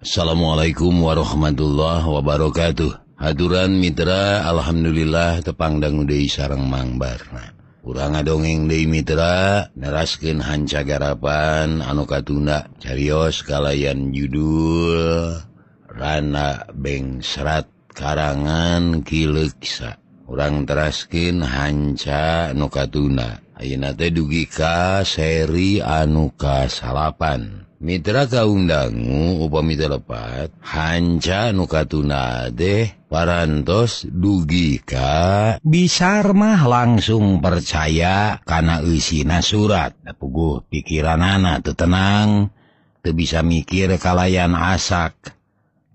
Assalamualaikum warahmatullahi wabarakatuh. Haturan Mitra Alhamdulillah tepangdang Dei sarang Mangbarna kurang dongeng De Mitra nerasken hancagarapan anu Katunda Carios kalayan judul Rana Bengsrat karangan Kileksa orang teraskin hanca Nukatuna Aina dugi ka seri anuka salapan Mitra kaundanggu upami telepat hanca nukatuna deh parantos dugi ka bisarmah langsung percaya karena isina surat. Puguh pikiran anak tuh tenang tuh bisa mikir kalayan asak.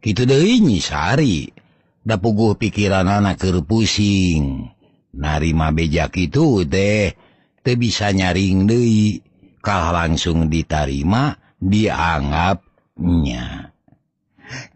Gitu dehinyi sari da puguh pikiran anak ke pusing. Narima bejak itu deh tuh bisa nyaring Dei kah langsung ditarima dianggapnya.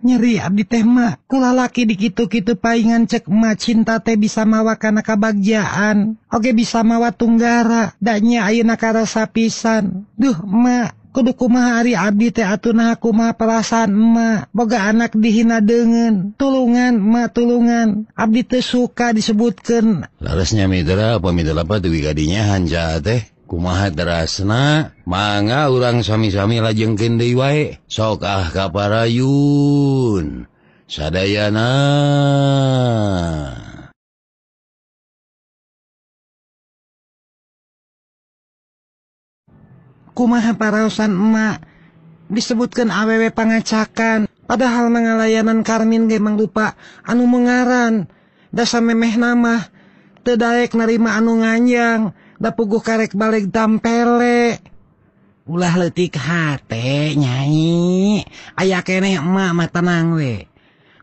Nyeri Abdi tema kulalaki dikitu-kitu paingan cek ma cinta teh bisa mawa karena kabagjaan. Oke bisa mawa tunggara danya Aunakara sapisan Duh ma kudukuma hari Abdi teh atunakuma perasaan emmak boga anak dihina dengan tulungan ma tulungan. Abdi teh suka disebutkan larasnya Mitra pemidapa tuh gadinya hanja teh. kumaha derasna manga urang sami-sami lajeng kende wae. Sok ah kaparayun. Sadayana. Kumaha paraosan emak? Disebutkan awewe pangacakan. Padahal mengalayanan karmin gemang lupa anu mengaran. Dasar memeh nama. Tedaek nerima anu nganyang da karek balik tampele ulah letik H nyanyi aya kenek emak tenang we.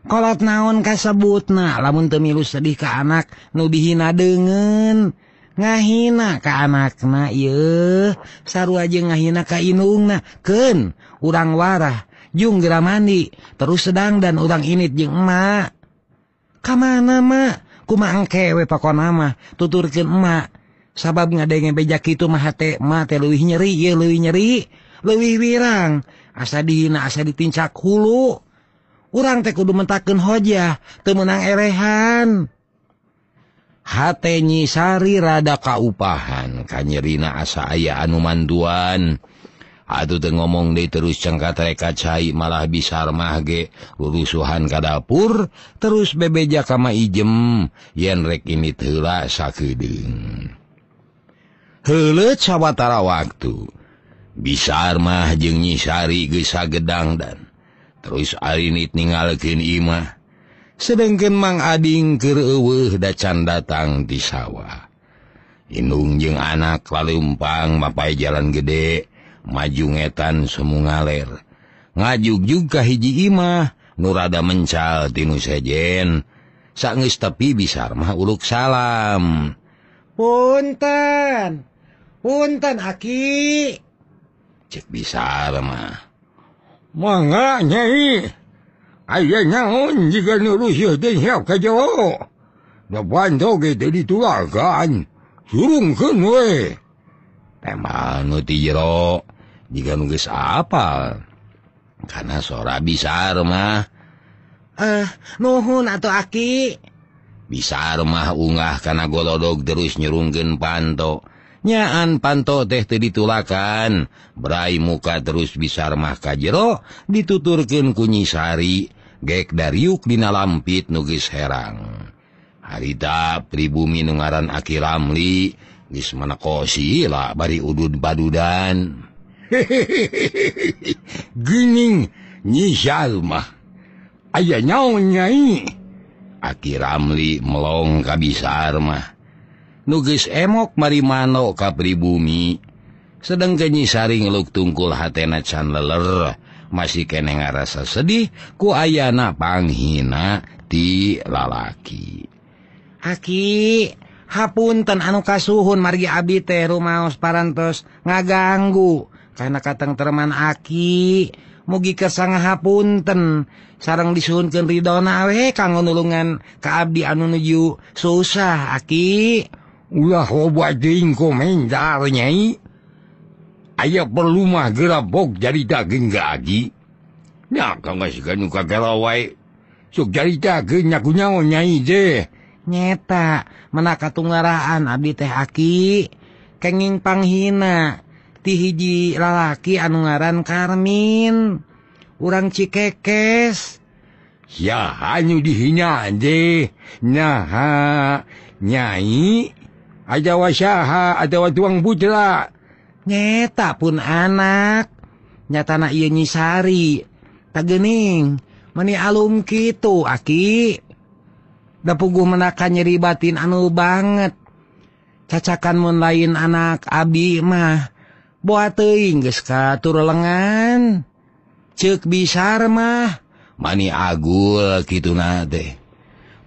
Kolot naon kasebut na lamun temilu sedih ke anak nubihina degen ngahina ke anak na ye saru aja ngahina kainung na ken urang warah jung gera mandi terus sedang dan urang init jeung emak. Kamana mak? Kuma angkewe pakon nama tuturkin emak. sabab ngadenge bejak itu mahate mate luwih nyeri ye luwih nyeri luwih wirang. Asa dihina asa ditincak hulu. Urang teh kudu mentakeun hojah teu meunang erehan. Hate nyisari rada kaupahan kanyerina asa aya anu manduan. Aduh teu ngomong deui terus cengkat reka cai malah bisa mah ge lurusuhan ka dapur terus bebeja kama ijem. Yen rek ini teula sakedeung sawwatara waktu. Bisarmah jeng nyisari gesa gedang dan terus Arinit ningalkin Imah. Sedangkan mang Ading keuh da can datang di sawah. Inung jeung anak lalumpang mapai jalan gede majungetan semu ngaler. Ngajuk juga hiji Imah Nurada mencal tinu sejen. Sanggis tepi bisarmah uluk salam. Punten! punten Aki. Cek bisa mah. Mangga nyai. Aya naon jika teh denya ka Jawa da bantu ge teu ditulakan surungkeun we emang nu ti jero. Jika nu geus apal karena sora bisa mah. Eh nuhun atuh Aki. Bisa mah ungah karena golodog terus nyerungkeun panto. nyaan panto teh ditulakan. Brai muka terus bisa mahkah jero dituturkan kunyisari gek dari yukdina lampit nugis herang. Harita pribumi ngaran aki Ramli gis mana kosila bari udud badudan. Gining nyimah ayaah nyanyai aki Ramli melong kabisarmah nugis emok Marimano kapribumi sedang genyisaring luk tungkul hatena can leler. Masih kene ngarasa sedih ku ayana panghina ti lalaki. Aki, hapunten anu kasuhun margi abi teh rumaos parantos ngaganggu. Karena katang teman aki mugi kesang hapunten. Sarang disuhunkeun ridona we kanggo nulungan ka abdi anu nuju susah aki. ulah obatin komentar nyai aya perlumah gerabok jadi daging gaji nah kang segan ka galawai sok jadi daging nyaku nyawa nyai deh nyeta menaka tunggaraan abdi teh aki. Kenging panghina ti hiji lalaki anu ngaran Karmin. Urang cikekes. Ya hanyu dihina deh nah nyai aja wasyaha adawa tuang bujla nyeta pun anak. Nyatana iya nyisari. Tagening meni alum gitu aki. Da puguh menaka nyeribatin anu banget. Cacakan mun lain anak abi mah. Buat geus katur lengan cek bisar mah. Mani agul gitu na deh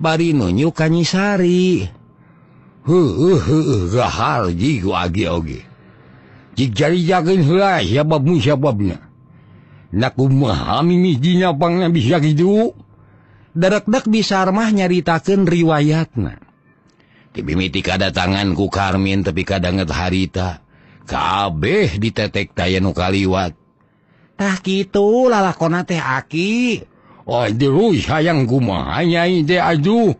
bari nunyu kanyisari Zahar jiwa oge-oge. Dicari-cariin heula sababmu sababna. Na kumaha mimijinya pangna bisa gitu. Dadak-dak bisar mah nyaritakeun riwayatna. Timimiti kadatangan ku Karmin tapi kadanget harita. Kabeh ditetek taya nu kaliwat. Tah kitu lalakona teh aki. Oh, dulu sayang kumaha nyai teh aduh.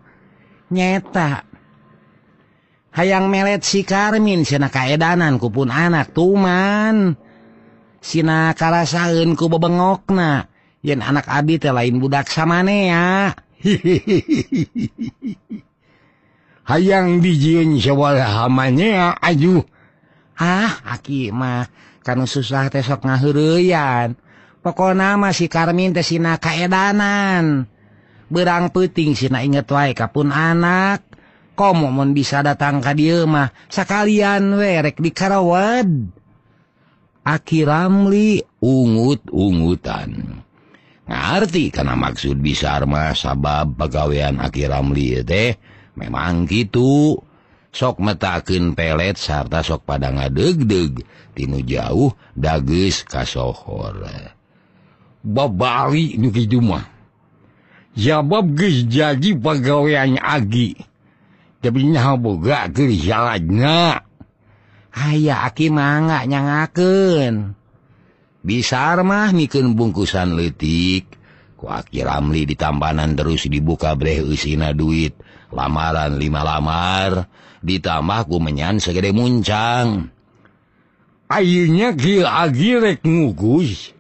Nyeta hayang melet si Karmin sina kaedanan kupun anak tuman. Sina karasaun ku bebengokna. Yen anak Abi teh lain budak samane ya. Hayang dijieun sawala hamanya aju. Ah aki mah kanu susah tesok ngahuruyan pokok nama si Karmin teh sina kaedanan. Berang puting sina inget wae kapun anak. toko momon bisa datang ka dia mah. Sekalian werek di Karawad. Aki Ramli ungut-ungutan. Ngerti karena maksud bisa mah sabab pegaweian Aki Ramli teh? Memang gitu. Sok metaken pelet sarta sok pada ngadeg-deg tinu jauh dages kasohor babari nuki Juma jawab ge jadi pegaweian Agi. jadinya boga jalannya aya aki manga nyangaken bisa mah miken bungkusan letik ku aki Ramli di tambanan terus dibuka breh usina duit. Lamaran lima lamar ditambah ku menyan segede muncang. Ayunya gil agirek ngugus.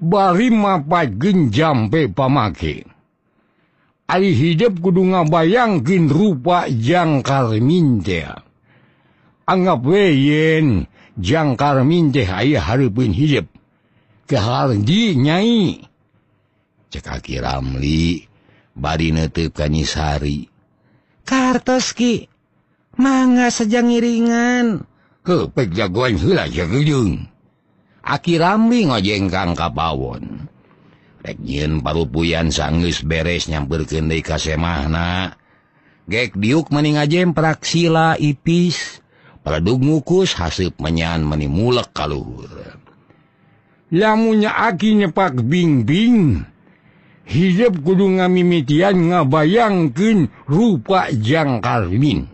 Bari mapat genjampe pamake. Ali hidup kudu ngabayang gin rupa jangkar minte. Anggap weyen jangkar minte ayah harapin hidup. Kehardi nyai. Cekaki Ramli, bari netep kanyisari. Kartos ki, mangga sejang iringan. Kepek jagoan hula jagejung. Aki Ramli ngojeng kang kapawon. nyin parupuyan puyan beres beres deui ka kasemahna gek diuk mening ngajemprak sila ipis peledug ngukus hasib menyan meni mulek kaluhur. Lamunnya aki nyepak bingbing hidup kudu ngamimitian ngabayangkeun rupa jangkalmin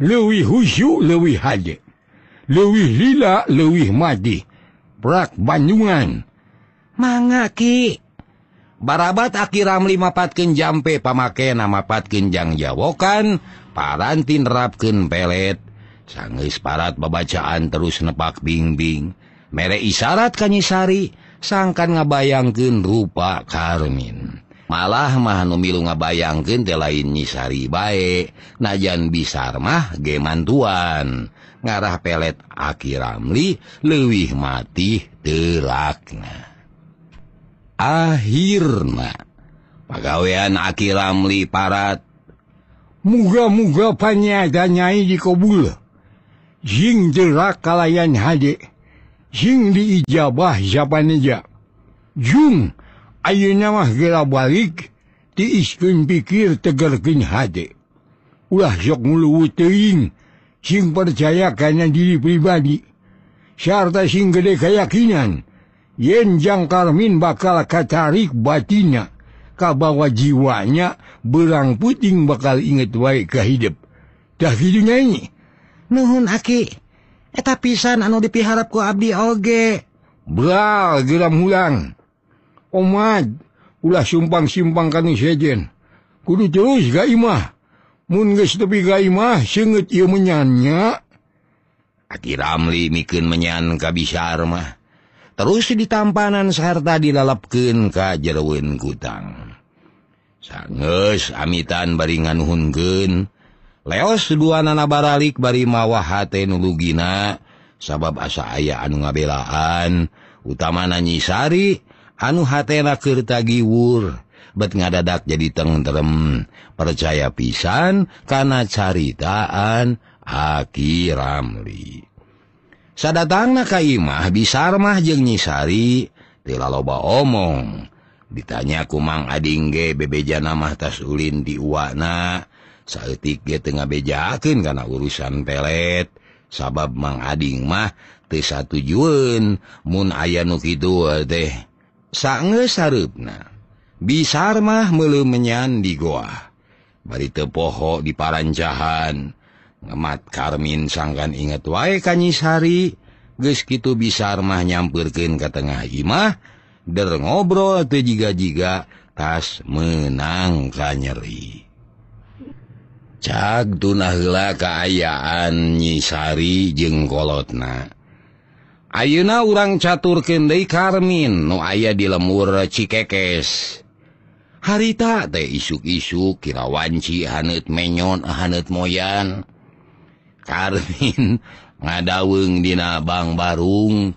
leuwih husyuk leuwih haje. Leuwih lila leuwih madi. Prak Bandungan manga Ki. Barabat Aki Ramli mapatkin jampe pamake nama pat Jawokan paranti nerapken pelet. Sangis parat babacaan terus nepak bingbing mere isyarat Kanyisari sangkan ngabayangken rupa Karmin. Malah mahnumilu ngabayangken de lain nyisari bae. Najan bisar mah gemantuan. Ngarah pelet Akramli lewih mati telakna akhirnya pegaweian Aki Ramli parat. Muga-muga panyadanyai di kobul. Jing jerak kalayan hade. Jing diijabah japaneja. Jung ayeuna mah geura balik. Ti pikir tegerkeun hade. Ulah sok nguluwu teuing sing percaya kana diri pribadi. Sarta sing gede keyakinan. Yenjang Karmin bakal kacarik batinya kabawa jiwanya berang puting bakal inget wae ke hidupdah nyanyi nuhun aki. Eta pisan anu dipiharapku Abdi Oge. Bral geram hulang. Omad ulah sumpang simpang kan sejen. Kudu terus gaimah. Munges tepi gaimah senget ia menyanya Aki Ramli mikin menyan kabisar mah. terus ditampanan serta dilalapken ka jerowen kutang sanges amitan baringan hunken leos dua nana baralik bari mawahatenulugina sabab asa aya anu ngabelaan. Utama nanyisari anu hatena kerta giwur bet ngadadak jadi tengrem. Percaya pisan karena caritaan aki Ramli. datang Kaimah bisarmah jeung nyisari tila loba omong. Ditanya kumang adingge bebejana mahtas Ulin di Uwana ge tengah bejakin karena urusan pelet. Sabab mang Ading mah teu satujueun mun aya nuki kitu deh sange sarupna bisarmah melemenyan di goa. Bari tepoho di parancahan ngemat Karmin sangkan inget wae kanyisari. Geus gitu bisa mah nyampirkan ke tengah imah. Der ngobrol teu jiga-jiga tas menang kanyeri cag tunahlah keayaan nyisari jengkolotna Ayeuna urang caturkeun deui Karmin nu aya di lemur Cikekes. Harita teh isuk-isuk kirawanci haneut menyon haneut moyan. Karmin ngadaweng dina Bang Barung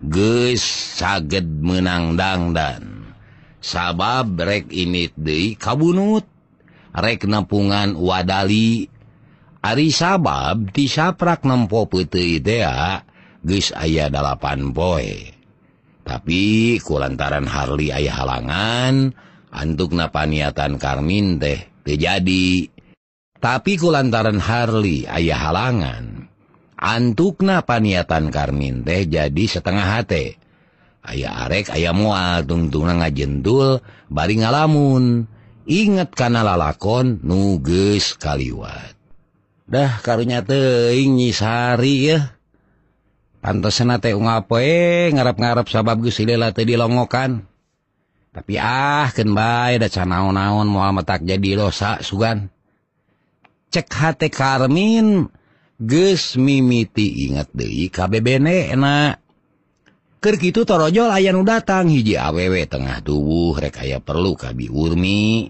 geus saged menang dangdan. Sabab rek init deui kabunut. Rek nepungan wadali. Ari sabab disaprak nempo peuteuy dea geus aya dalapan poe. Tapi kulantaran Harli aya halangan antuk napaniatan Karmin teh terjadi tapi kulantaran Harley ayah halangan. Antukna paniatan Karmin teh jadi setengah hate aya arek aya mual tungtungna ngajentul bari ngalamun. Inget kana lalakon nuges kaliwat. Dah karunya teing nyisari ya. Pantesan teh ngapoe ngarap-ngarap sabab Gusilela teh dilongokan. Tapi ah ken bae da canaon-naon mual metak jadi dosa sugan. cek hate Karmin ges mimiti ingat De enak keur kitu torojol ayayan datang hiji awewe tengah tubuh rek aya perlu kabi urmi.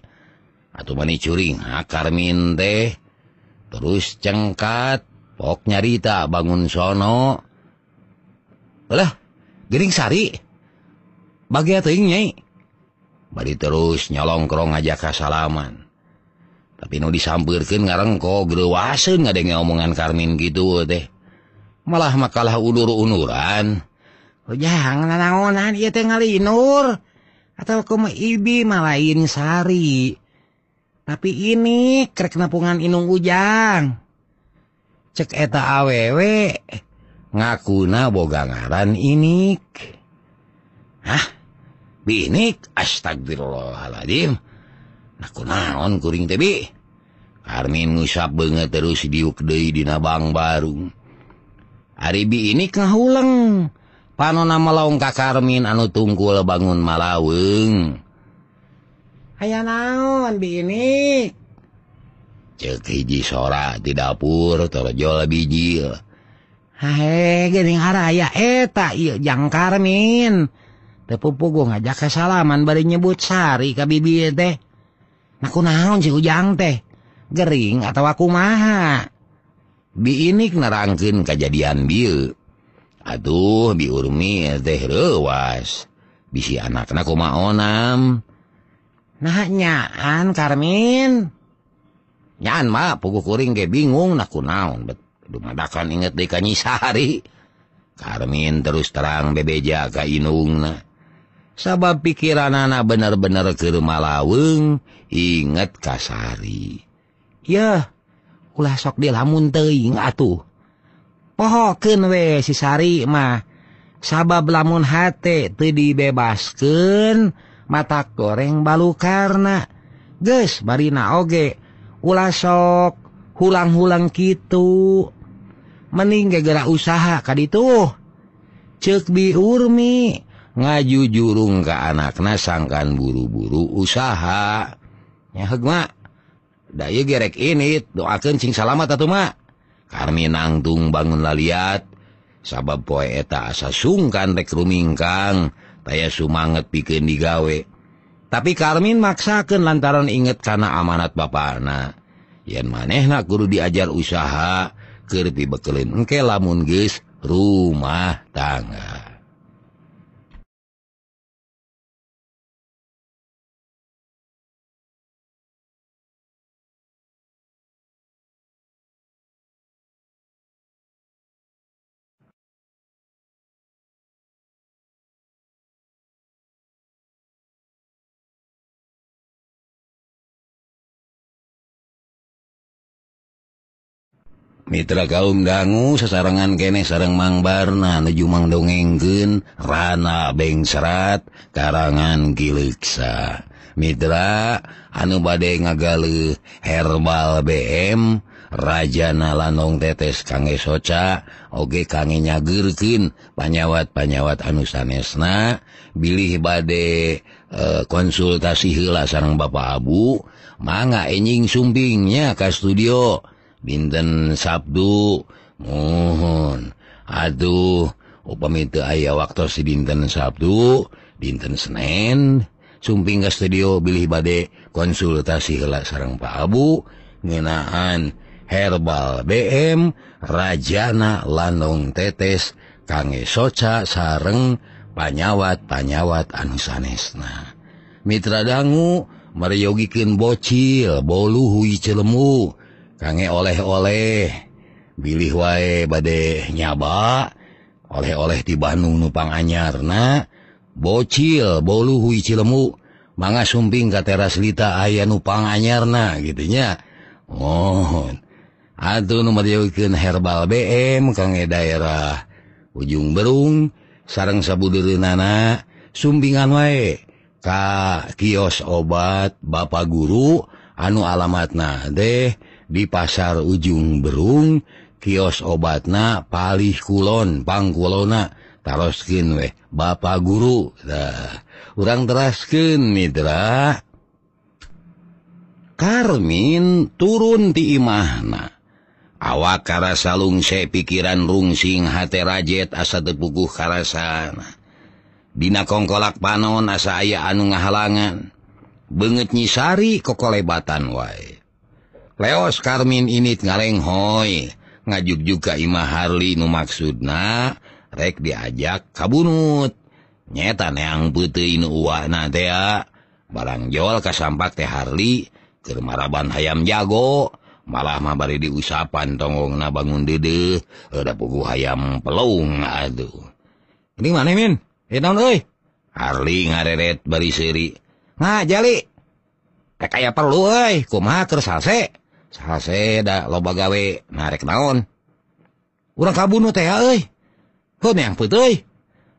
Atau mani curing ha Karmin teh? Terus cengkat pok nyarita bangun sono. Lah Gering Sari? Bagi nyai. Bari terus nyolongkrong ngajak kasalaman tapi nu disampirkan ngarang kok gerewasen nggak omongan Karmin gitu teh. Malah makalah udur unuran jangan naonan ieu teh ngalinur. Atau kumaha ibi malain sari. Tapi ini krek napungan inung ujang. Cek eta awewe ngakuna boga ngaran inik. Hah? Binik astagfirullahaladzim. naon kuring tebi Armin ngusap banget terus diuk De di nabang baru. Aribi ini kehulang panona melaung Ka Karmin anu tungkul bangun malaweng. Aya naon bini cek hiji sora di dapur terjol bijil Hai gening haraya eta iya jang Karmin tepupu gue ngajak kesalaman bari nyebut sari ka bibi teh. aku naon si ujang teh? Gering atau aku maha? Biinik nerangkan kejadian Bill aduh biurmi teh rewas bisi anak aku mau onam? Nanyaan Karmin. Nyaan mak pugu kuring ge bingung naku naon bet. Dumadakan inget deh kanyisari Karmin terus terang bebeja ka inungna. sabab pikiran anak bener-bener ke malaweng laweng inget kasari. Ya ulah sok di lamun teing atuh. Pohoken we si sari mah sabab lamun hate teu dibebaskeun mata goreng balu karena geus marina oge ulah sok hulang-hulang gitu mending gegera usaha kadi tuh cek biurmi ngaju jurung ke anaknya sangkan buru-buru usaha. Nyahegma daya gerek ini doakan sing salamat atau mak kami nangtung bangun laliat sabab poe eta asa sungkan rek rumingkang taya sumanget pikeun digawe. Tapi Karmin maksakan lantaran inget karena amanat bapakna yen manehna kudu diajar usaha keur bekelin engke lamun geus rumah tangga. Mitra kaum dangu sesarangan kene sarang Mangbarna Nejumang dongengkeun Rana Beng serat karangan Giliksa Mitra anu badai ngagale herbal BM Rajana Lanong tetes kangge soca Oge kange nyagirkin panyawat-panyawat anu sanesna Bilih bade e, konsultasi heula sarang Bapak Abu manga enjing sumpingnya ka studio. binten Sabtu mohon. Aduh upamite ayah waktu si dinten Sabtu dinten Senin sumping ke studio bilih badai konsultasi helak sarang Pak Abu ngenaan herbal BM Rajana Landong tetes kangge soca sareng panyawat panyawat anu sanesna Mitra dangu meryogikin bocil bolu hui celemu. Kange oleh-oleh. Bilih wae bade nyaba. Oleh-oleh di Bandung nupang anyarna. Bocil bolu hui cilemu. Manga sumping ka teras lita aya nupang anyarna gitunya mohon. Aduh nomor herbal BM kange daerah ujung Berung sarang sabudur nana sumbingan wae Ka kios obat Bapak guru anu alamatna deh di pasar ujung Berung kios obatna palih Kulon Pangkulona taroskin weh Bapak guru. Dah orang terasken Mitra. Karmin turun di imahna. Awak karasa salung pikiran rungsing hate rajet asa tepukuh karasana. Dina kongkolak panon asa aya anu ngahalangan. Banget nyisari kokolebatan wae. leos Karmin ini ngalenghoy ngajuk juga Imah Harli nu maksudna rek diajak kabunut. Nyetan yang putih nuwana barang Joal kasampak teh Harli kemaraban ayam jago. Malah mabari bari diusapan tonggong na bangun dede ada pugu ayam pelung aduh. Ini mana min? Eh naon Harli ngareret bari seri ngajali kayak perlu euy. Kumaha keur salse? haseda lobagawe narek naon. Urang kabun teh euy hun yang putih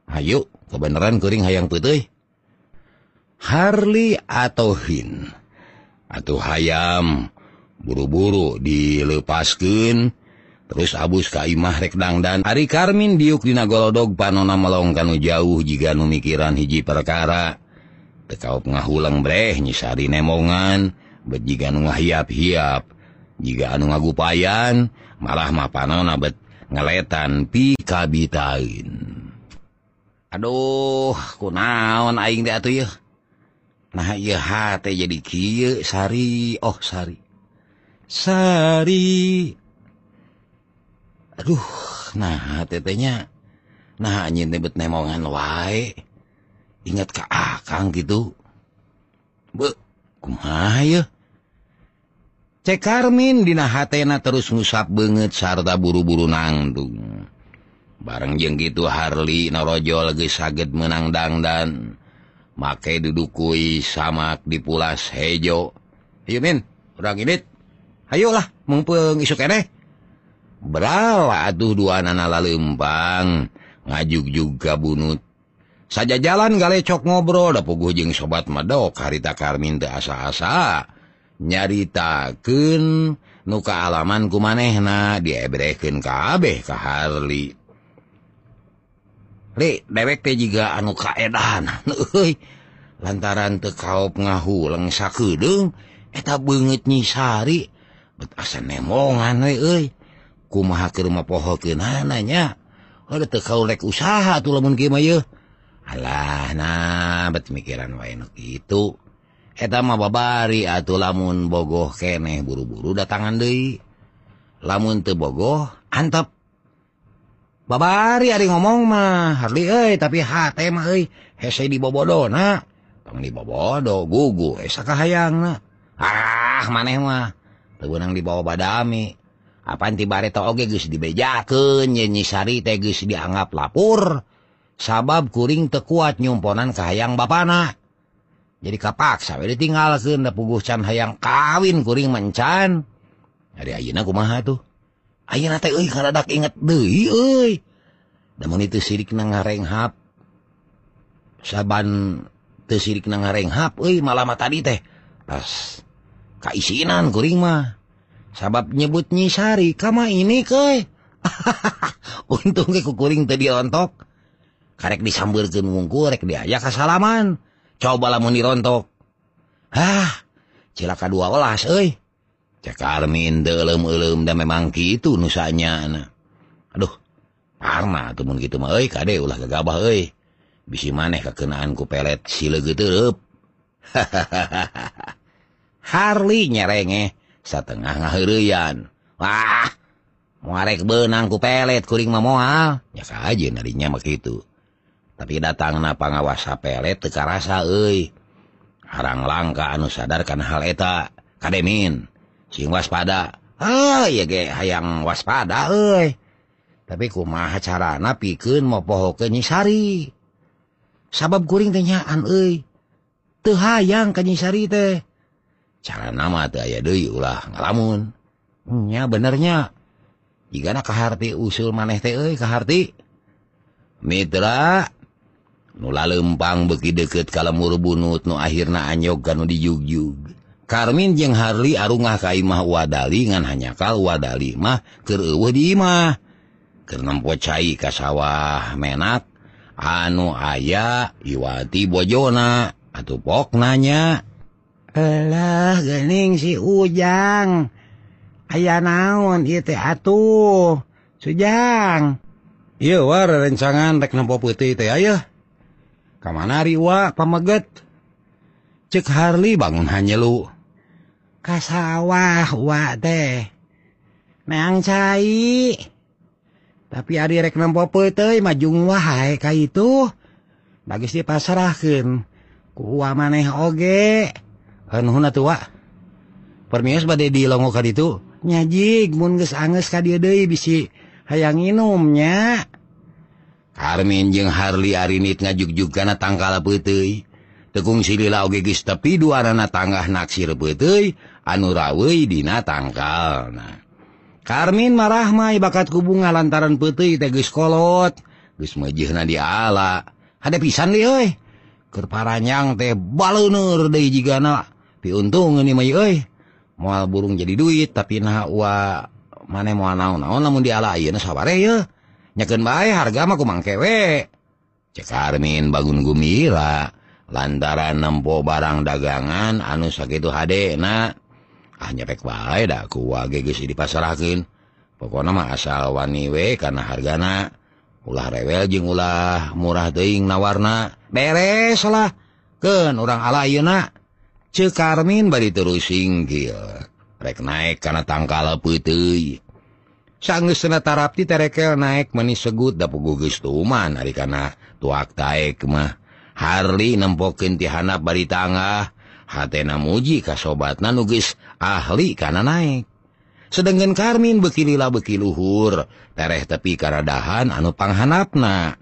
ayo kebenaran kering hayang putih Harli atau hin? Atau hayam buru-buru dilepaskan terus abus Kaimah rekdang dan Ari Karmin diuk dina golodog panona melongkan jauh jika numikiran hiji perkara. Tekaup ngahulang breh nyisari nemongan nu ngahiap-hiap. jika anu ngagupayan malah mapanon abet ngeletan pikabitain aduh ku naon aing deh atuh ya nah iya hati jadi kieu sari. Oh sari. Sari. Aduh nah tetenya nah anjing teh nemongan wae. Ingat ka akang gitu be kumaha ya Cekarmin dina hatena terus ngusap banget sarta buru-buru nangdung. Bareng jeng gitu Harli norojo lagi saged menang dangdan. Make dudukui samak dipulas hejo. Ayo min, orang ini. Ayolah, mumpung isuk eneh. Berawa atuh dua nana lempang. Ngajuk juga bunut. Saja jalan galecok ngobrol, da puguh jeng sobat medok harita Karmin teu asa-asa. nyaritaken nuka alaman ku manehna diebreken kabeh ka Harli dewek juga anu kaedahan lantaran tekaup ngahu lengsa kedung eta banget nyisari betasan nemongan kumaha ke rumah poho ke nananya ada tekau lek usaha tuh lamun gimana yeuh. Alah nah bet mikiran wae itu mah babari atuh lamun bogoh keneh buru-buru datangan Dei lamun tebogoh antep. Babari hari ngomong mah Harli eh tapi hat mah eh hese di bobodo na tong di bobodo gugu esa kahayang na ah maneh mah tebenang di bawah badami apaan tibare to oge geus dibejakeun nyenyi sari teh geus dianggap lapor sabab kuring tekuat nyumponan kahayang bapana. jadi kapaksa tinggal can hayang kawin kuring mancan. Hari ayeuna kumaha tuh? Inget namun itu sirik na ngarenghap. Saban teu sirik na ngarenghap malam tadi teh. Pas kaisinan kuring mah. Sabab nyebut nyisari kama ini ke untung ke kuring tadi rontok karek disambirkan wungku rek diajak kasalaman cobalah mau dirontok. Hah cilaka dua olas eh cekarmin delem-elem dan memang gitu nusanya nah. aduh karena temun gitu mah eh kade ulah kegabah eh bisi maneh kekenaanku pelet sile geterep hahaha Harley nyerenge setengah ngaheurian wah muarek benang ku pelet kuring mah moal. Ya saja nadinya begitu tapi datang na pangawasa pele teka rasa ei harang langka anu sadarkan hal eta kademin. Sing waspada. Ah ya ge hayang waspada ei tapi kumaha carana pikeun poho ke nyisari? Sabab kuring tenyaan ei teu hayang ka nyisari teh. Cara nama teh aya deui ulah ngalamun. Nya benernya. Jika nak kaharti usul maneh teh euy kaharti mitra nula lempang beki deket kalamur bunut nu akhirnya anyok kan dijugjug. Karmin jeung Harli arungah kaimah wadali ngan hanyakal wadali mah kereueuh di imah. Keur nempo cai ka sawah menak anu aya Iwati Bojona atuh pok nanya. Alah gening si Ujang. Ayah naon ieu teh atuh. Sujang. Ieu war rencangan rek nempo putih teh aya kamariwa pameget. Cek Harli bangun hanya lu. Kas sawah wa teh. Meang cai. Tapi Ari rek nempo peuteuy majung wae ka itu. Bagus dipasrahkeun. Ku maneh oge. Anhuna tua. Permios bade di longo ka ditu. Nyajig mun geus angeus ka dieu deui bisi. Hayang inumnya. Armin jeung Harli Arinit ngajugju kana tangkal peuteuy. tekung silila geus tepi duarana tanggah naksir peuteuy anu raweuy dina tangkal nah Karmin marahmai bakat kubunga lantaran peuteuy teh geus kolot geus mejihna di ala Hade pisan deh kerparanyang teh baleuneur deui jigana. na piuntung ini may euy. Moal burung jadi duit tapi nah wa mana mau naon naon lamun di ala ayeuna sabare ya nyaken baik harga mah kumang kewe. Cekarmin bangun gumira lantaran nempo barang dagangan anu sakitu HD na. Hanya ah, pek baik dah ku wage geus dipasarakeun pokona mah asal wani we kana hargana ulah rewel jeung ulah murah teuing nawarna beres lah keun urang ala ayeuna cekarmin bari terus singgil. Rek naik kana tangkal putih sanggus senatarapi terekel naik manis segut dapu gugus tuman hari kana tuak taek mah Harli nempokin tihana bari tangga hatena muji kasobatna nugis ahli kana naik. Sedangkan Karmin bekilila beki luhur tereh tepi karadahan anu panghanapna.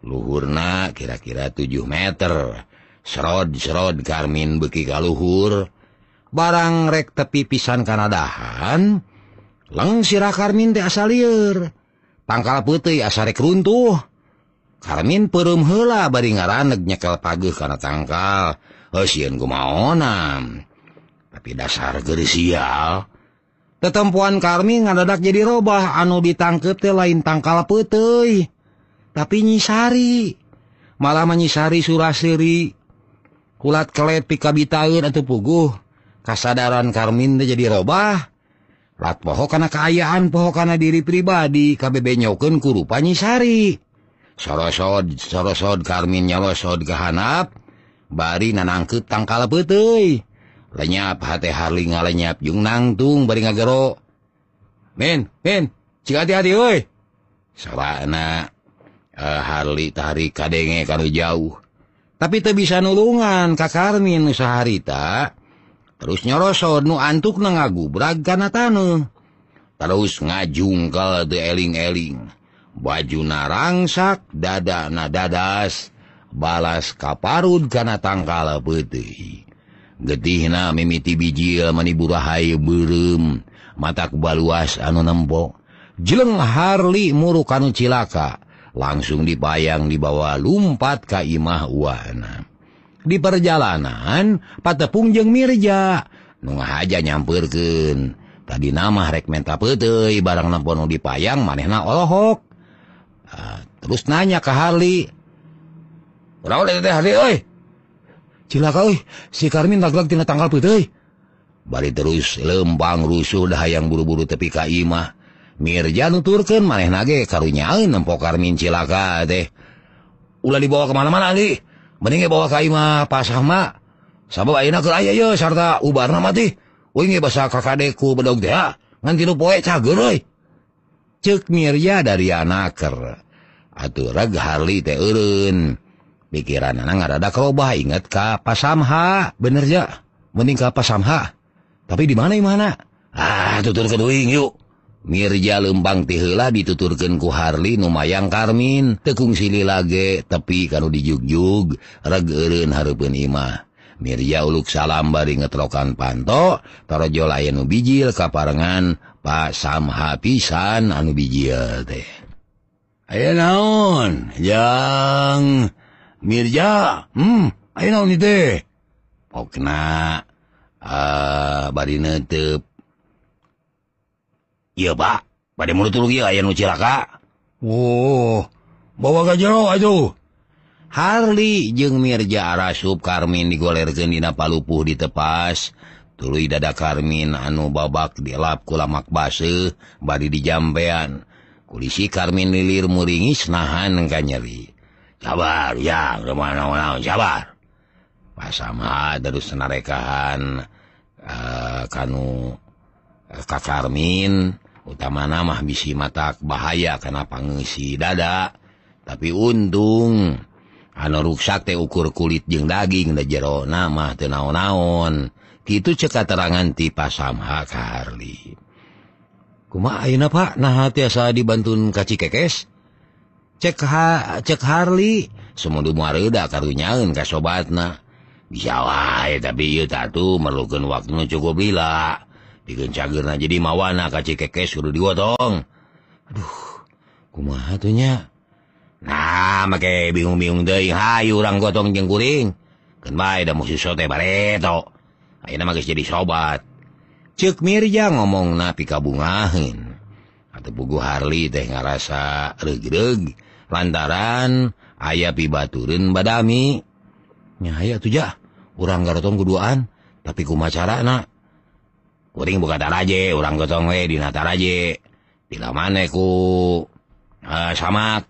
Luhurna kira-kira 7 meter. Serod-serod Karmin beki kaluhur barang rek tepi pisan karadahan Leng sirah Karmin teh asal lieur Pangkal putih asarek runtuh. Karmin perum hela bari ngaraneg nyekel pageh karena tangkal. Hesieun kumaonam. Tapi dasar geri sial. Tetempuan Karmin ngadadak jadi robah anu ditangkep teh lain tangkal putih. Tapi nyisari. Malah menyisari surasiri. Kulat kelet pikabitaun atau puguh. Kasadaran Karmin teh jadi robah. lat pohok karena keayaan pohok karena diri pribadi KBB nyoken kurupa nyisari sorosod sorosod karmin nyalosod kehanap bari nanangket tangkala petei lenyap hati harling lenyap jung nangtung bari ngagero. Men men cik hati-hati woi sarana eh, uh, harli tarik kadenge kalau jauh. Tapi tak bisa nulungan kakarmin usaha harita. terus nyorosot nu antuk na ngagubrag karena tanu. Terus ngajungkel de eling-eling. Baju narangsak dada na dadas. Balas kaparud karena tangkala getih na mimiti bijil meniburahai berem mata kebaluas anu nembok jeleng Harli muruk anu cilaka. Langsung dipayang dibawa lumpat Kaimah Wana. di perjalanan patepung jeung Mirja. Nu aja nyampurken tadi nama rekmenta pete barang nampon dipayang manehna olohok. Uh, terus nanya ke Harli kau si Karmin tagtina tanggal putih Bari terus lempang rusuh dah yang buru-buru tepi ka imah. Mirja nuturkan maneh nage karunyain nempo Karmin cilaka teh. Ulah dibawa kemana-mana li mening bawa Kaima pasama sabab yo sarta ubar mati wingi basa kakadeku bedog dea nganti lu poe cageroy cek Mirya dari anaker aturag Harli teh eureun. Pikiran anak ngarada kerobah inget ka pasamha. Bener ya mending ka pasamha. Tapi di mana mana? Ah tutur keduing yuk. Mirja lembang tihela dituturken ku Harli Numayang Karmin. Tekung sili lage tepi kanu dijugjug reg eureun hareupeun Imah. Mirja uluk salam bari ngetrokan panto tarojo layan bijil kaparengan Pak Samha pisan anu bijil teh. Ayo naon? Yang Mirja? Hmm ayo naon teh? Pokna uh, bari netep Iya Pak. Pada mulut nucilaka oh bawa jero atuh. Harli jeung Mirja Arasub Karmin digolergendina Palupuh ditepas tulu dada Karmin anu babak dilap kulamak base bari di jambean. Kulisi Karmin lilir muringis nahan engka nyeri. Sabar ya kemana-mana sabar sama terus senarekahan uh, eh, kanu eh, uh, Kakarmin utama nama bisi matak bahaya karena pangisi dada. Tapi untung anu ruksak teh ukur kulit jeung daging da jero nama teu naon-naon. Kitu cek katerangan ti pasamha ka Harli. Kumaha ayeuna Pak? Nah tiasa dibantun ka Cikekes? Cek ha, cek Harli semudu mareuda karunyaeun ka sobatna. Bisa wae tapi ieu tatu merlukeun waktu cukup lila digencagirna jadi mawana kaci keke suruh diwotong aduh kumaha tuhnya nah make bingung-bingung deui hayu urang gotong jeung kuring. Keun bae da musuh sote bareto. Ayeuna mah geus jadi sobat. Ceuk Mirja ngomongna kabungahin atau bugu Harli teh ngarasa regreg lantaran aya pibaturin badami. Nya aya tuh jah urang garotong kuduaan tapi kumacarana puting buka taraje orang gotong we di taraje. Bila mana ku? Uh, samat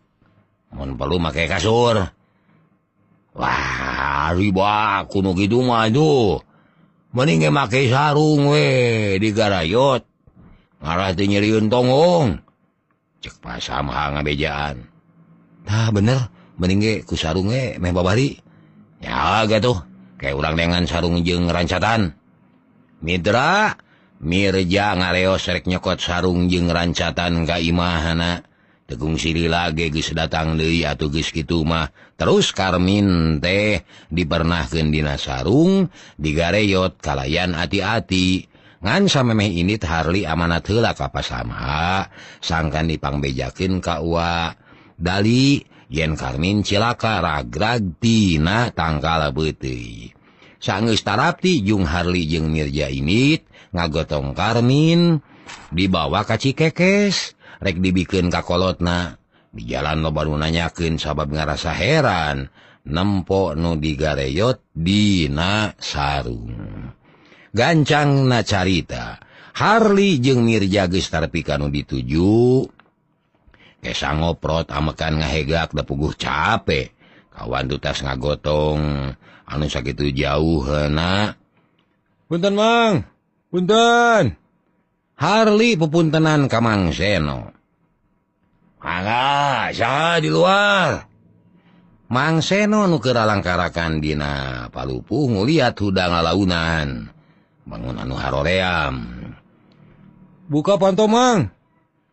mun perlu make kasur. Wah riba kuno gitu mah itu. Mending make sarung we di garayot. Ngarah teu nyeriun tongong. Cek pasam ha ngabejaan. Tah bener. Mending ge ku sarung we meh babari. Ya gitu kayak orang dengan sarung jeng rancatan Mitra, Mirja ngaleos rek nyokot sarung jeung rancatan kaimahana. Tegung siri lagi geus datang deui atuh geus kitu mah. Terus Karmin teh dipernahkeun Dina sarung digareyot kalayan ati-ati. Ngan samemeh ini Harli amanat heula ka sama sangkan dipangbejakin Kawa Dali Yen Karmin cilaka ragrag tina tangkal beuteuy. Sanggeus Tarapti Jung Harli jeung Mirja Init ngagotong Karmin dibawa kaci kekes rek dibikin kakolotna di jalan lo baru nanyakin sabab ngerasa heran nempok nu digareyot Dina sarung. Gancang na carita Harli jeung Mirjagestarpika nu dituju. Kesa ngoprot amekan ngahegak da puguh capek kawan dutas ngagotong anu sakit jauh hena Punten Mang. punten. Harli pepuntenan Kamang Seno Aga, di luar. Mang Seno nukera langkarakan Dina Palupu ngulihat hudang launan bangun anu Haroream. Buka pantomang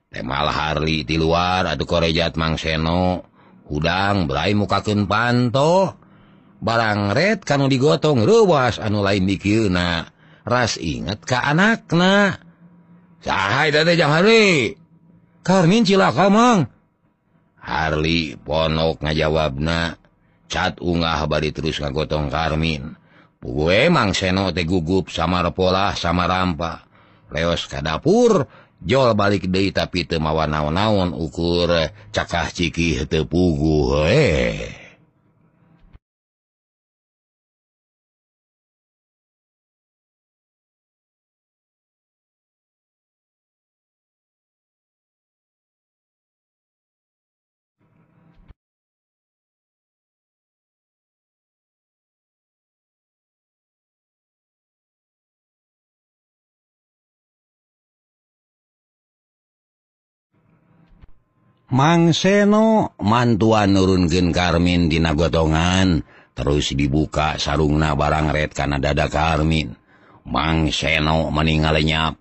temal Harli di luar aduh korejat Mang Seno hudang berai mukaken panto. Barang red kan digotong ruas anu lain dikirna ras inget ke anakna. Karmin cilaka Mang. Harli ponok ngajawabna cat unggah bari terus ngagotong Karmin Pugu Mang seno teh gugup sama pola sama rampa. Leos ka dapur jol balik De tapi temawa naon-naon ukur cakah ciki tepugu he Mangseno mantuan nurun gen Karmin dina gotongan terus dibuka sarungna barang red karena dada Karmin. Mangseno meninggal lenyap.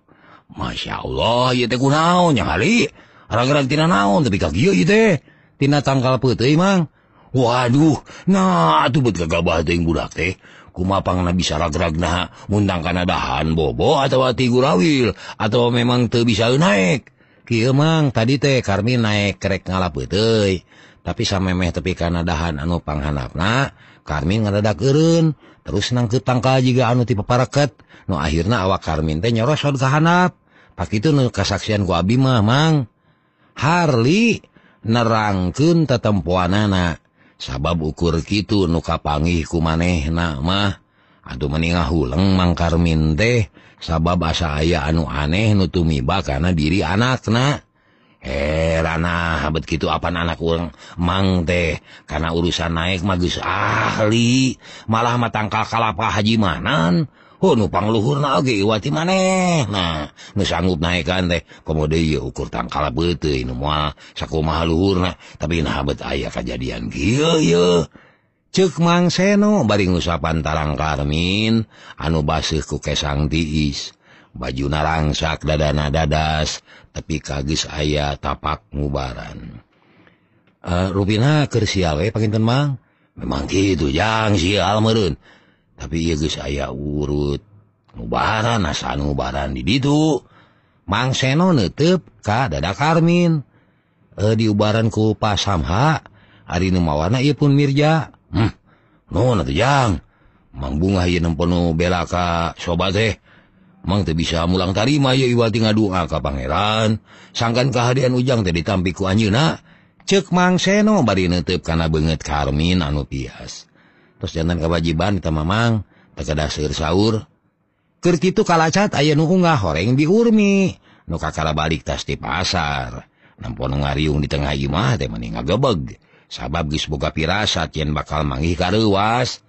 Masya Allah ya teh kunaonnya kali. Rag-rag tina naon tapi kagieu ieu teh. Tina tangkal putih mang. Waduh, nah atuh buat gagabah teuing budak teh. Kumapangna bisa ragrag naha mundang kana dahan bobo atau hati gurawil atau memang teu bisa naik. Kimang tadi teh Karmi naik kerek ngalap betul. tapi samemeh tepi karena dahan anu panghanapna Karmin ngeredak keun terus nang ketangka juga anu tipe paraket nu no, akhirnya awak Karmin teh nyorosot kehanap pak itu nu kesaksian ku abi mah mang. Harli nerangkeun tetempuanana. Sabab ukur kitu nu kapangih ku manehna mah. Aduh meninga huleng mang Karmin teh. Sabab asa aya anu aneh nutumiba karena diri anak na herana habet gitu apa anak ulang mang teh karena urusan naik magus ahli. Malah matangkal kalapa hajimanan oh nupang luhur na oge iwati maneh. Nah nu sanggup naikkan teh. Komode ieu ukur tangkal beuteuy nu moal sakumaha luhurna. Tapi nah habet aya kajadian kieu ieu. cek mang seno baring usapan tarang karmin. Anu basih ku kesang diis. Baju narangsak dadana dadas tapi kagis ayah tapak mubaran uh, eh, Ruina kersiawe pakinten mang? Memang gitu jang sial merun tapi iya geus aya urut. Mubaran asan mubaran di ditu. Mang seno netep ka dada karmin. Eh, uh, diubaranku pasamha hari numawana ieu pun mirja. hmm. no, yang mang bunga penuh belaka sobat teh. Mang teh bisa mulang tarima ya iwati ngadua ka pangeran. Sangkan kehadian ujang teh ditampi ku anjeuna cek mang seno bari neuteup kana beungeut karmin anu pias. Terus jantan kewajiban kita mamang tegada seur sahur. Keur kitu kalacat aya nu unggah horeng di urmi. Nu kakara balik tas di pasar. Nampon ngariung di tengah imah teh mending ngagebeg. sabab Gisboga pirasat yen bakal mangi karuas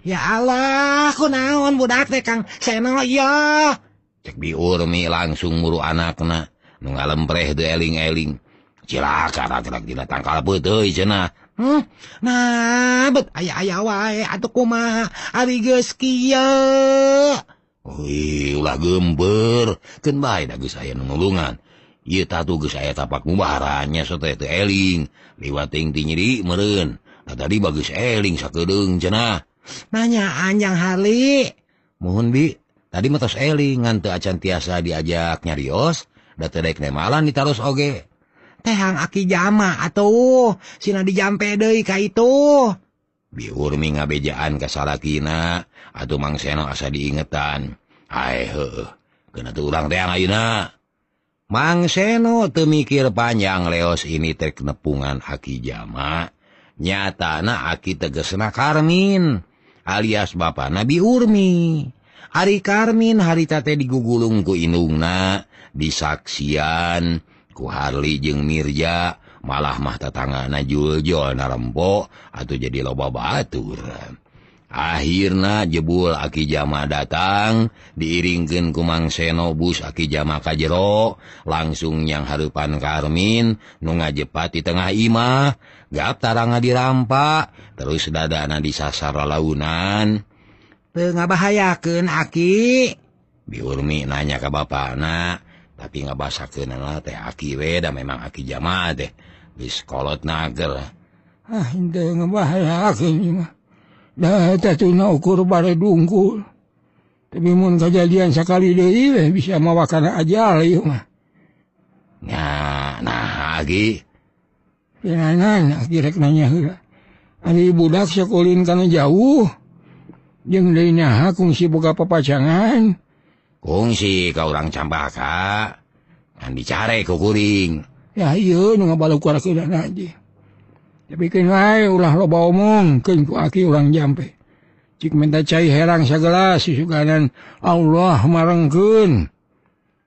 ya Allah ku naon budak teh Kang? Seno iya. Cek biurmi langsung muru anakna. Nu ngalempreh de eling-eling. Cilaka ragrak dina tangkal peuteui cenah. Hmm? Nah, bet aya aya wae atuh kumaha? Ari geus kieu. Wih, ulah gember, kan bae da geus aya nulungan. tapak mubaranya itu eling. Liwating dinyeri meren nah, tadi bagus eling sakung jenah nanya anjang Harli. Mohon Bi. Tadi metos eling ngante acan tiasa diajak nyarios data daik nemalan ditaruh oge. Tehang aki jama atau Sina dijampe deh ka itu. Biurmi ngabejaan kasalakina atau Mang Seno asa diingetan. Hai kena tulang tehang Auna Mang Seno temikir panjang leos ini tek nepungan aki jama. Nyatana aki tegesna Karmin alias Bapak Nabi Urmi. Ari Karmin haritate digugulung ku inungna disaksian. Ku Harli jeung Mirja malah mah tetangga Najuljol narempok atau jadi loba batur. akhirnya jebul aki jama datang diiringkan kumang senobus aki jama kajjero langsung yang harupan karmin nu ngajepat di tengah imah gap taranga dirampak terus dadana disasar launan tengah bahayaken aki? Biurmi nanya ke bapak anak tapi nggak basa kenal teh aki weda memang aki jama teh biskolot nager ah indah ngebahayakeun imah. ukur bare dungkul tapi mun kejadian sekali deui eh, eh, bisa mawakana ajal ieu mah nya nah lagi Pirangan, kirek nanya heula. Eh. Ari budak sekulin kana jauh. Jeung deui naha kungsi boga papacangan. Kungsi ka urang campaka. Kan dicare ku kuring. Ya iya nu ngabaluk aja. tapi lain ulah loba omong. Keku aki ulang jampe. Cik minta cai herang segala sisukanan Allah marengkeun.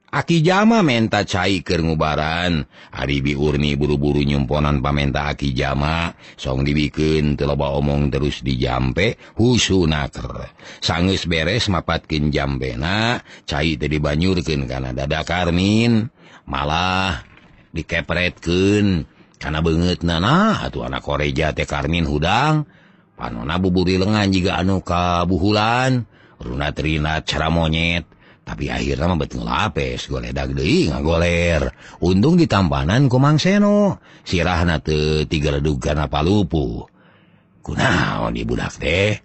Aki jama menta cai ke ngubaran. Aribi urni buru-buru nyumponan pamenta aki jama. Song dibikin teloba omong terus di jampe husunaker sangus beres mapatkin jambena cai tadi dibanyurkeun karena dada karmin malah dikepretken karena banget nana atau anak Korea teh Karmin hudang. Panona buburi lengan jika anu kabuhulan. Runa Trina cara monyet. Tapi akhirnya membetul lapes goledak deui ngagoler. Untung ditampanan ku Mang Seno. Sirahna teu tiga redug kana palupu. Kunaon di budak teh?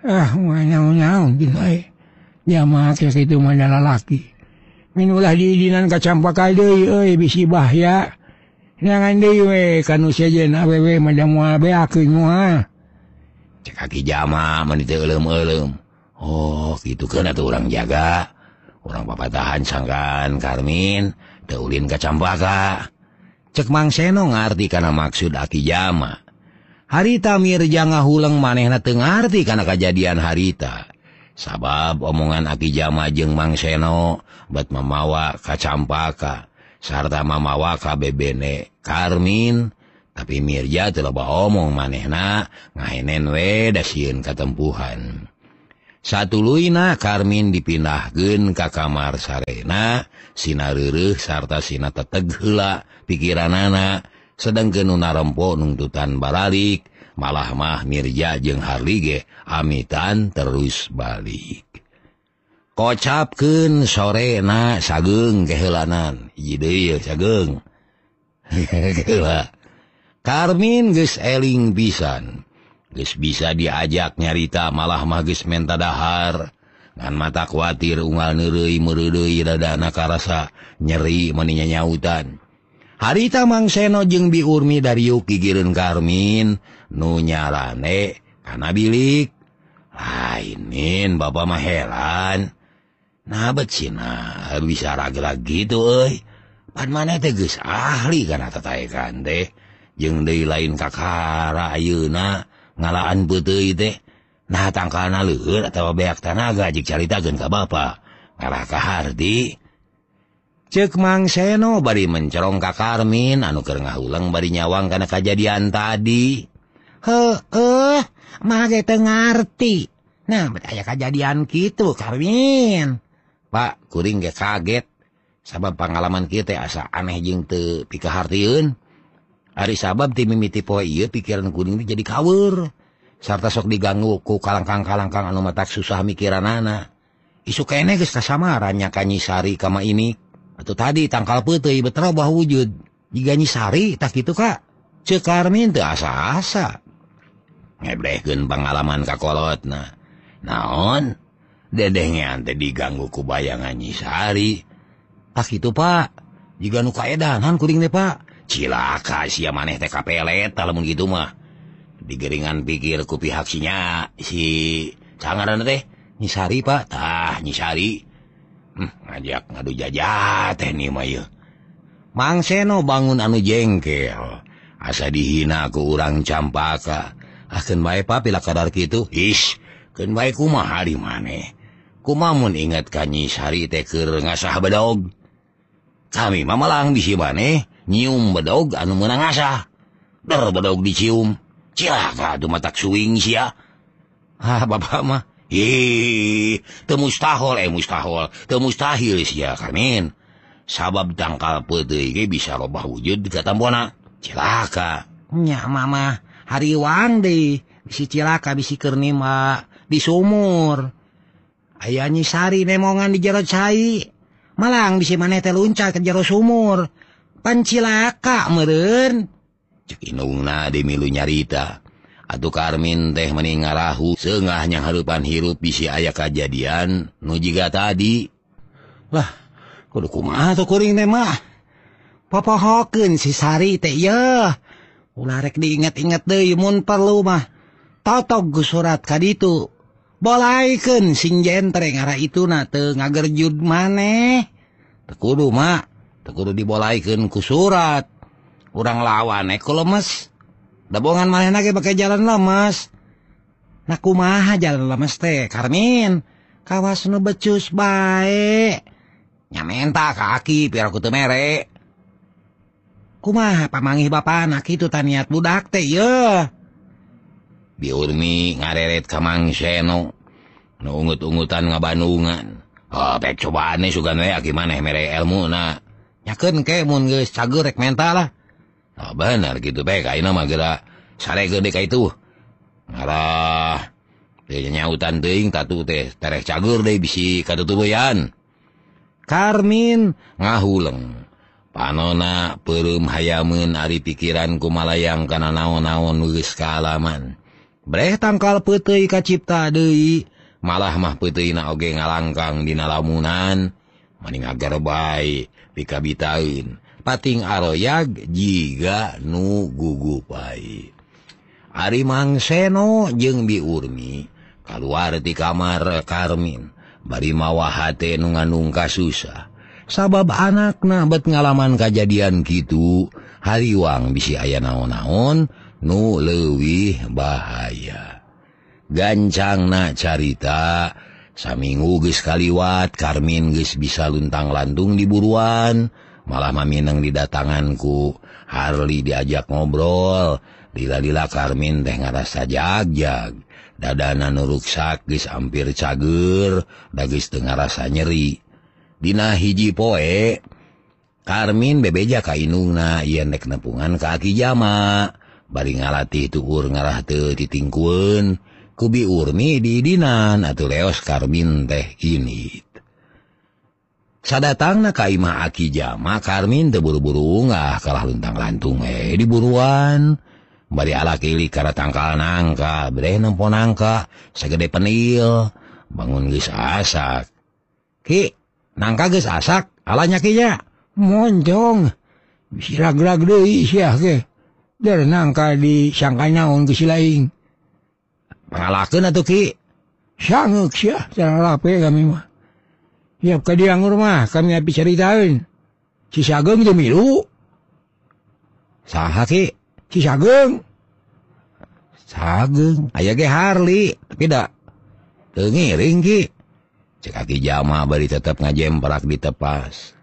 Ah nyaon-nyaon binai nyama kieu itu mah lalaki. Minulah diidinan kacampaka deui euy bisi bahaya jangan diwe kan usiajen awewe madam wabe aku mua cek kaki jama menit elem elem oh gitu kan atau orang jaga? Orang papa tahan sangkan Karmin. Daulin kacampaka cek mang seno ngarti karena maksud aki jama harita mirjanga ngahuleng manehna tengarti karena kejadian harita. Sabab omongan aki jama jeng mang seno buat memawa kacampaka sarta mamawa kabebene Karmin. Tapi Mirja telahba omong manehna ngaenen weda siun ketempuhan satu Luina Karmin dipindahkeun ka kamar Sarena Sinaruru sarta sina teteg heula pikiran anak nu rempo nuntutan baralik malah mah Mirja jeung Harlige amitan terus balik. kocapken sore na sageng kehelanan. Sageng. Karmin ges eling pisan. Ges bisa diajak nyarita malah magis menta dahar ngan mata kuatir unggal neureuy merudui rada nakarasa nyeri meninya nyautan. Harita Mang Seno jeung biurmi dari Yuki Giren Karmin nu nyarane karena bilik. Lainin Bapak Maheran nah Cina bisa raga gitu mana teges ahli karena tatakan deh jeng de lain kakara Ayeuna ngalaan putih teh. Nah tangkana luhur atau beak tanaga jik caritakeun ka bapa. Ngalah ka Hardi. Cek Mang Seno bari mencerong ka Karmin. Anu keur ngahulang bari nyawang karena kejadian tadi. Heueuh mah ge teu ngarti. Nah aya kejadian gitu Karmin. Pak kuring ge kaget. Sabab pengalaman kita asa aneh jeng te pikaharun Ari sabab tim mimiti poe iya pikiran kuning jadi kawur sarta sok diganggu ku kalangkang-kalangkang anu matak susah mikiran anak isu kene geus kasamaran ka nyisari kama ini atau tadi tangkal putih betrobah wujud. Jika nyisari tak gitu kak. Cekar teu asa-asa. Ngebrehkeun pengalaman kakolot nah. Naon? dedenya ante diganggu ku bayangan nyisari ah itu pak jika nuka edangan kuring deh pak. Cilaka si maneh teh kapelet lamun gitu mah. Digeringan pikir ku pihak sinya si sangaran teh nyisari pak. Tah nyisari hmm, ngajak ngadu jajah teh nih mah Mang Seno bangun anu jengkel. Asa dihina ku urang campaka. Akan ah, baik pak pila kadar gitu ish baik kuma hari maneh. kumamun ingat kanyi Syari teker ngasah bedog kami mamalang bisi maneh nyium bedog anu menang asah berbedog dicium. Cilaka tuh matak swing si ah bapak mah. Hi temustahol eh mustahol temustahil sia kamin sabab dangkal putih bisa robah wujud di tambona. Cilaka. Nya mama. Hariwang deh. Bisi cilaka bisi kernima di sumur aya nyisari nemongan di jero cai. Malang bisi manete lunca ke jero sumur. Pancilaka meren cekinungna dimilu nyarita. Aduh Karmin teh meninga rahu sengahnya harupan hirup bisi ayah kejadian nu jika tadi. Lah kudu kumaha tuh kuring teh mah? Popohokeun si Sari teh ya. Ulah rek diinget-inget deui mun perlu mah. Totog surat ka ditu balaken sing jentre terengara itu na te ngagerjud maneh. Tekudu mak tekudu dibolaikan ku surat. Urang lawan eh, eko lemes. Dabongan maneh nage pakai jalan lemes. Naku maha jalan lemes teh Karmin? Kawas nu becus baik nyamenta kaki biar aku teu mere. Kumaha pamangih bapak anak itu taniat budak teh yeuh. biurmi ngareret kamang seno. Nungut-ungutan ngabanungan Bandungan oh, cobaan nih sugan ya gimana mere ilmu? Na nyakan ke mun geus cager rek mental lah. Oh, bener gitu pek ayeuna mah geura sare gede ka itu. Ngarah teh nyautan teuing tatu teh terek cager deui bisi katutubeyan Karmin ngahuleng. Panona perum hayamun ari pikiran kumalayang kana naon-naon geus kaalaman breh tangkal putih kacipta Dei malah mah putih naoge ngalangkang dina lamunan maning agar baik pating aroyag jiga nu gugupai Ari mang seno jeung biurmi keluar di kamar Karmin. Bari mawa hate nu ngandung susah. Sabab anak nabet ngalaman kejadian gitu hariwang bisi aya naon-naon nu lewih bahaya. Gancang na carita saminggu ge kaliwat Karmin guys bisa luntang landung di buruan malah maminang didatanganku Harli diajak ngobrol lila-lila Karmin teh ngarasa jagjag. Dadana nuruksak guys hampir cager dagis tengah rasa nyeri. Dina hiji poe Karmin bebeja kainuna yen nek nepungan kaki jama. bari ngalatih tukur ngarah te titingkuen kubi urni didinan atau leos karmin teh ini sadatang na imah aki jama karmin teburu-buru unggah kalah luntang lantung eh diburuan bari ala kili kara tangkal nangka breh nempo nangka segede penil bangun geus asak. Ki nangka geus asak alanya kinya moncong sirag-rag deui sia ke nangka disangka naon ke lain ah, rumah kami habis ceritain. Cisageng jemilu sahaki si Sageng aya ge Harli teu tengiring ki cek aki jama bari tetap ngajem perak ditepas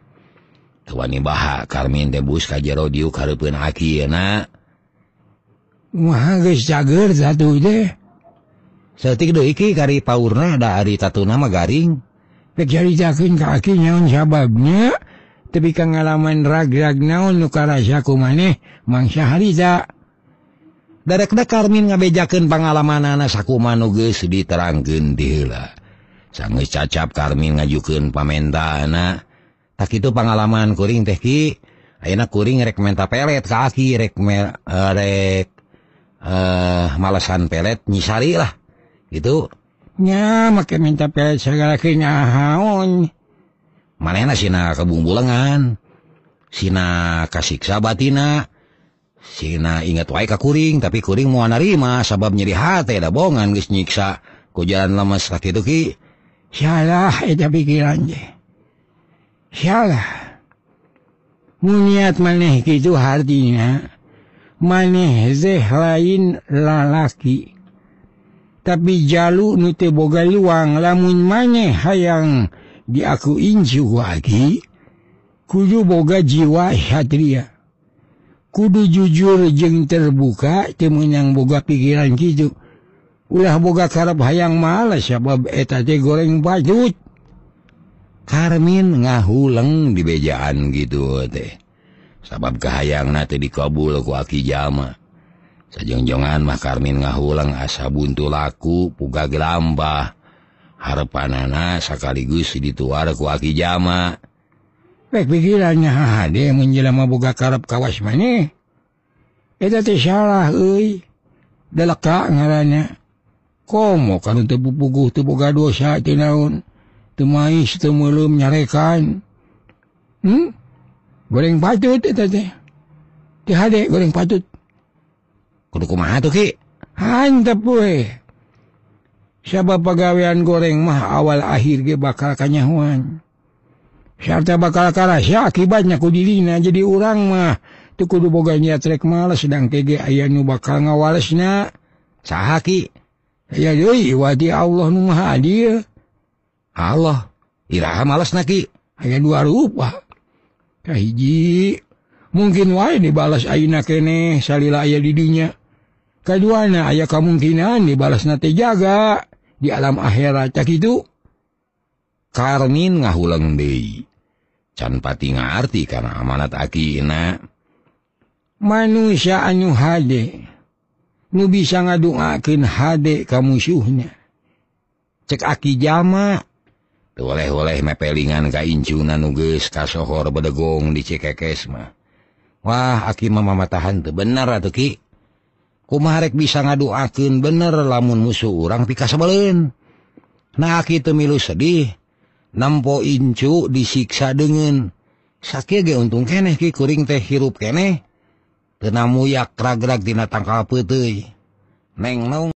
tuan ibaha Karmin tebus kajero diuk hareupkeun akieuna jager satu deh detik iki kari paurna ari tatuna nama garing. Terjadi jakin kaki nyaon sababnya tapi pengalaman ragrag naon nukaraku maneh mangsyahariza darekna Karmin ngabejaken pengalaman anak saku manuges diteranggen dila Sanggeus cacap Karmin ngajukan pamenta anak tak itu pengalaman kuring tehki enak kuring rek menta pelet kaki rek me, uh, rek eh malasan pelet nyisari lah. Gitu. Nya make minta pelet segalaon manehna Sina kebungbulangan Sina kasiksa batina Sina ingat ka kuring tapi kuring mau narima sabab nyeri hate da bongan geus nyiksa ku jalan lemes sakitu ki salah eta pikiran je salah muniat maneh gitu hatinya manehzeh lain lalaki. Tapi jalu nute boga luang lamun maneh hayang diaku inju lagi kudu boga jiwa satria kudu jujur jeng terbuka temenyang boga pikiran gitu ulah boga karep hayang malas sabab eta teh goreng bajut Karmin ngahuleng di bejaan gitu teh. sabab kehaang nanti dikabul ku aki jama. Sejengjongan makarmin ngahulang asa buntu laku puga gelambah. Harepan anak sekaligus dituar kuki jama. Baik pikirannya hade menjelama buka karep kawas maneh Eta teh salah euy. Deleka ngaranna. komo kan teu pupuguh teu boga dosa teu naon? Teu mais teu meuleum nyarekan. Hmm? goreng patut tihade goreng patut. Kudu kumaha tuh ki. Hantep we sabab pegaweian goreng mah awal akhir ge bakal kanyahuan. Sarta bakal karasya akibatnya ku dilina jadi urang mah teu kudu boga niat rek males. Sedang kege aya nu bakal ngawalesna sahaki ya deui wadi Allah nu maha adil. Allah iraha males naki aya dua rupa. kahiji mungkin wa dibalas Aina kene salila aya didinya kaduana aya kemungkinan dibalas nate jaga di alam akhirat. Cak itu? Ngahuleng ngahulang can pati ngarti karena amanat Akina. Manusia anu hade. Nu bisa ngadungakin hade kamu musuhnya cek aki jama oleh-oleh mepelingan ka incunan nuges kasohor bedegong di Ckesma Wah aki mah mamatahan tuh bener Ki. Kumarek bisa ngaduakin bener lamun musuh urang pika sebelin nah aki temilu sedih. Nampo incu disiksa dengan sakit ge untung keneh Ki kuring teh hirup keneh. Tenamu yak ragrag dina tangkal putih neng naung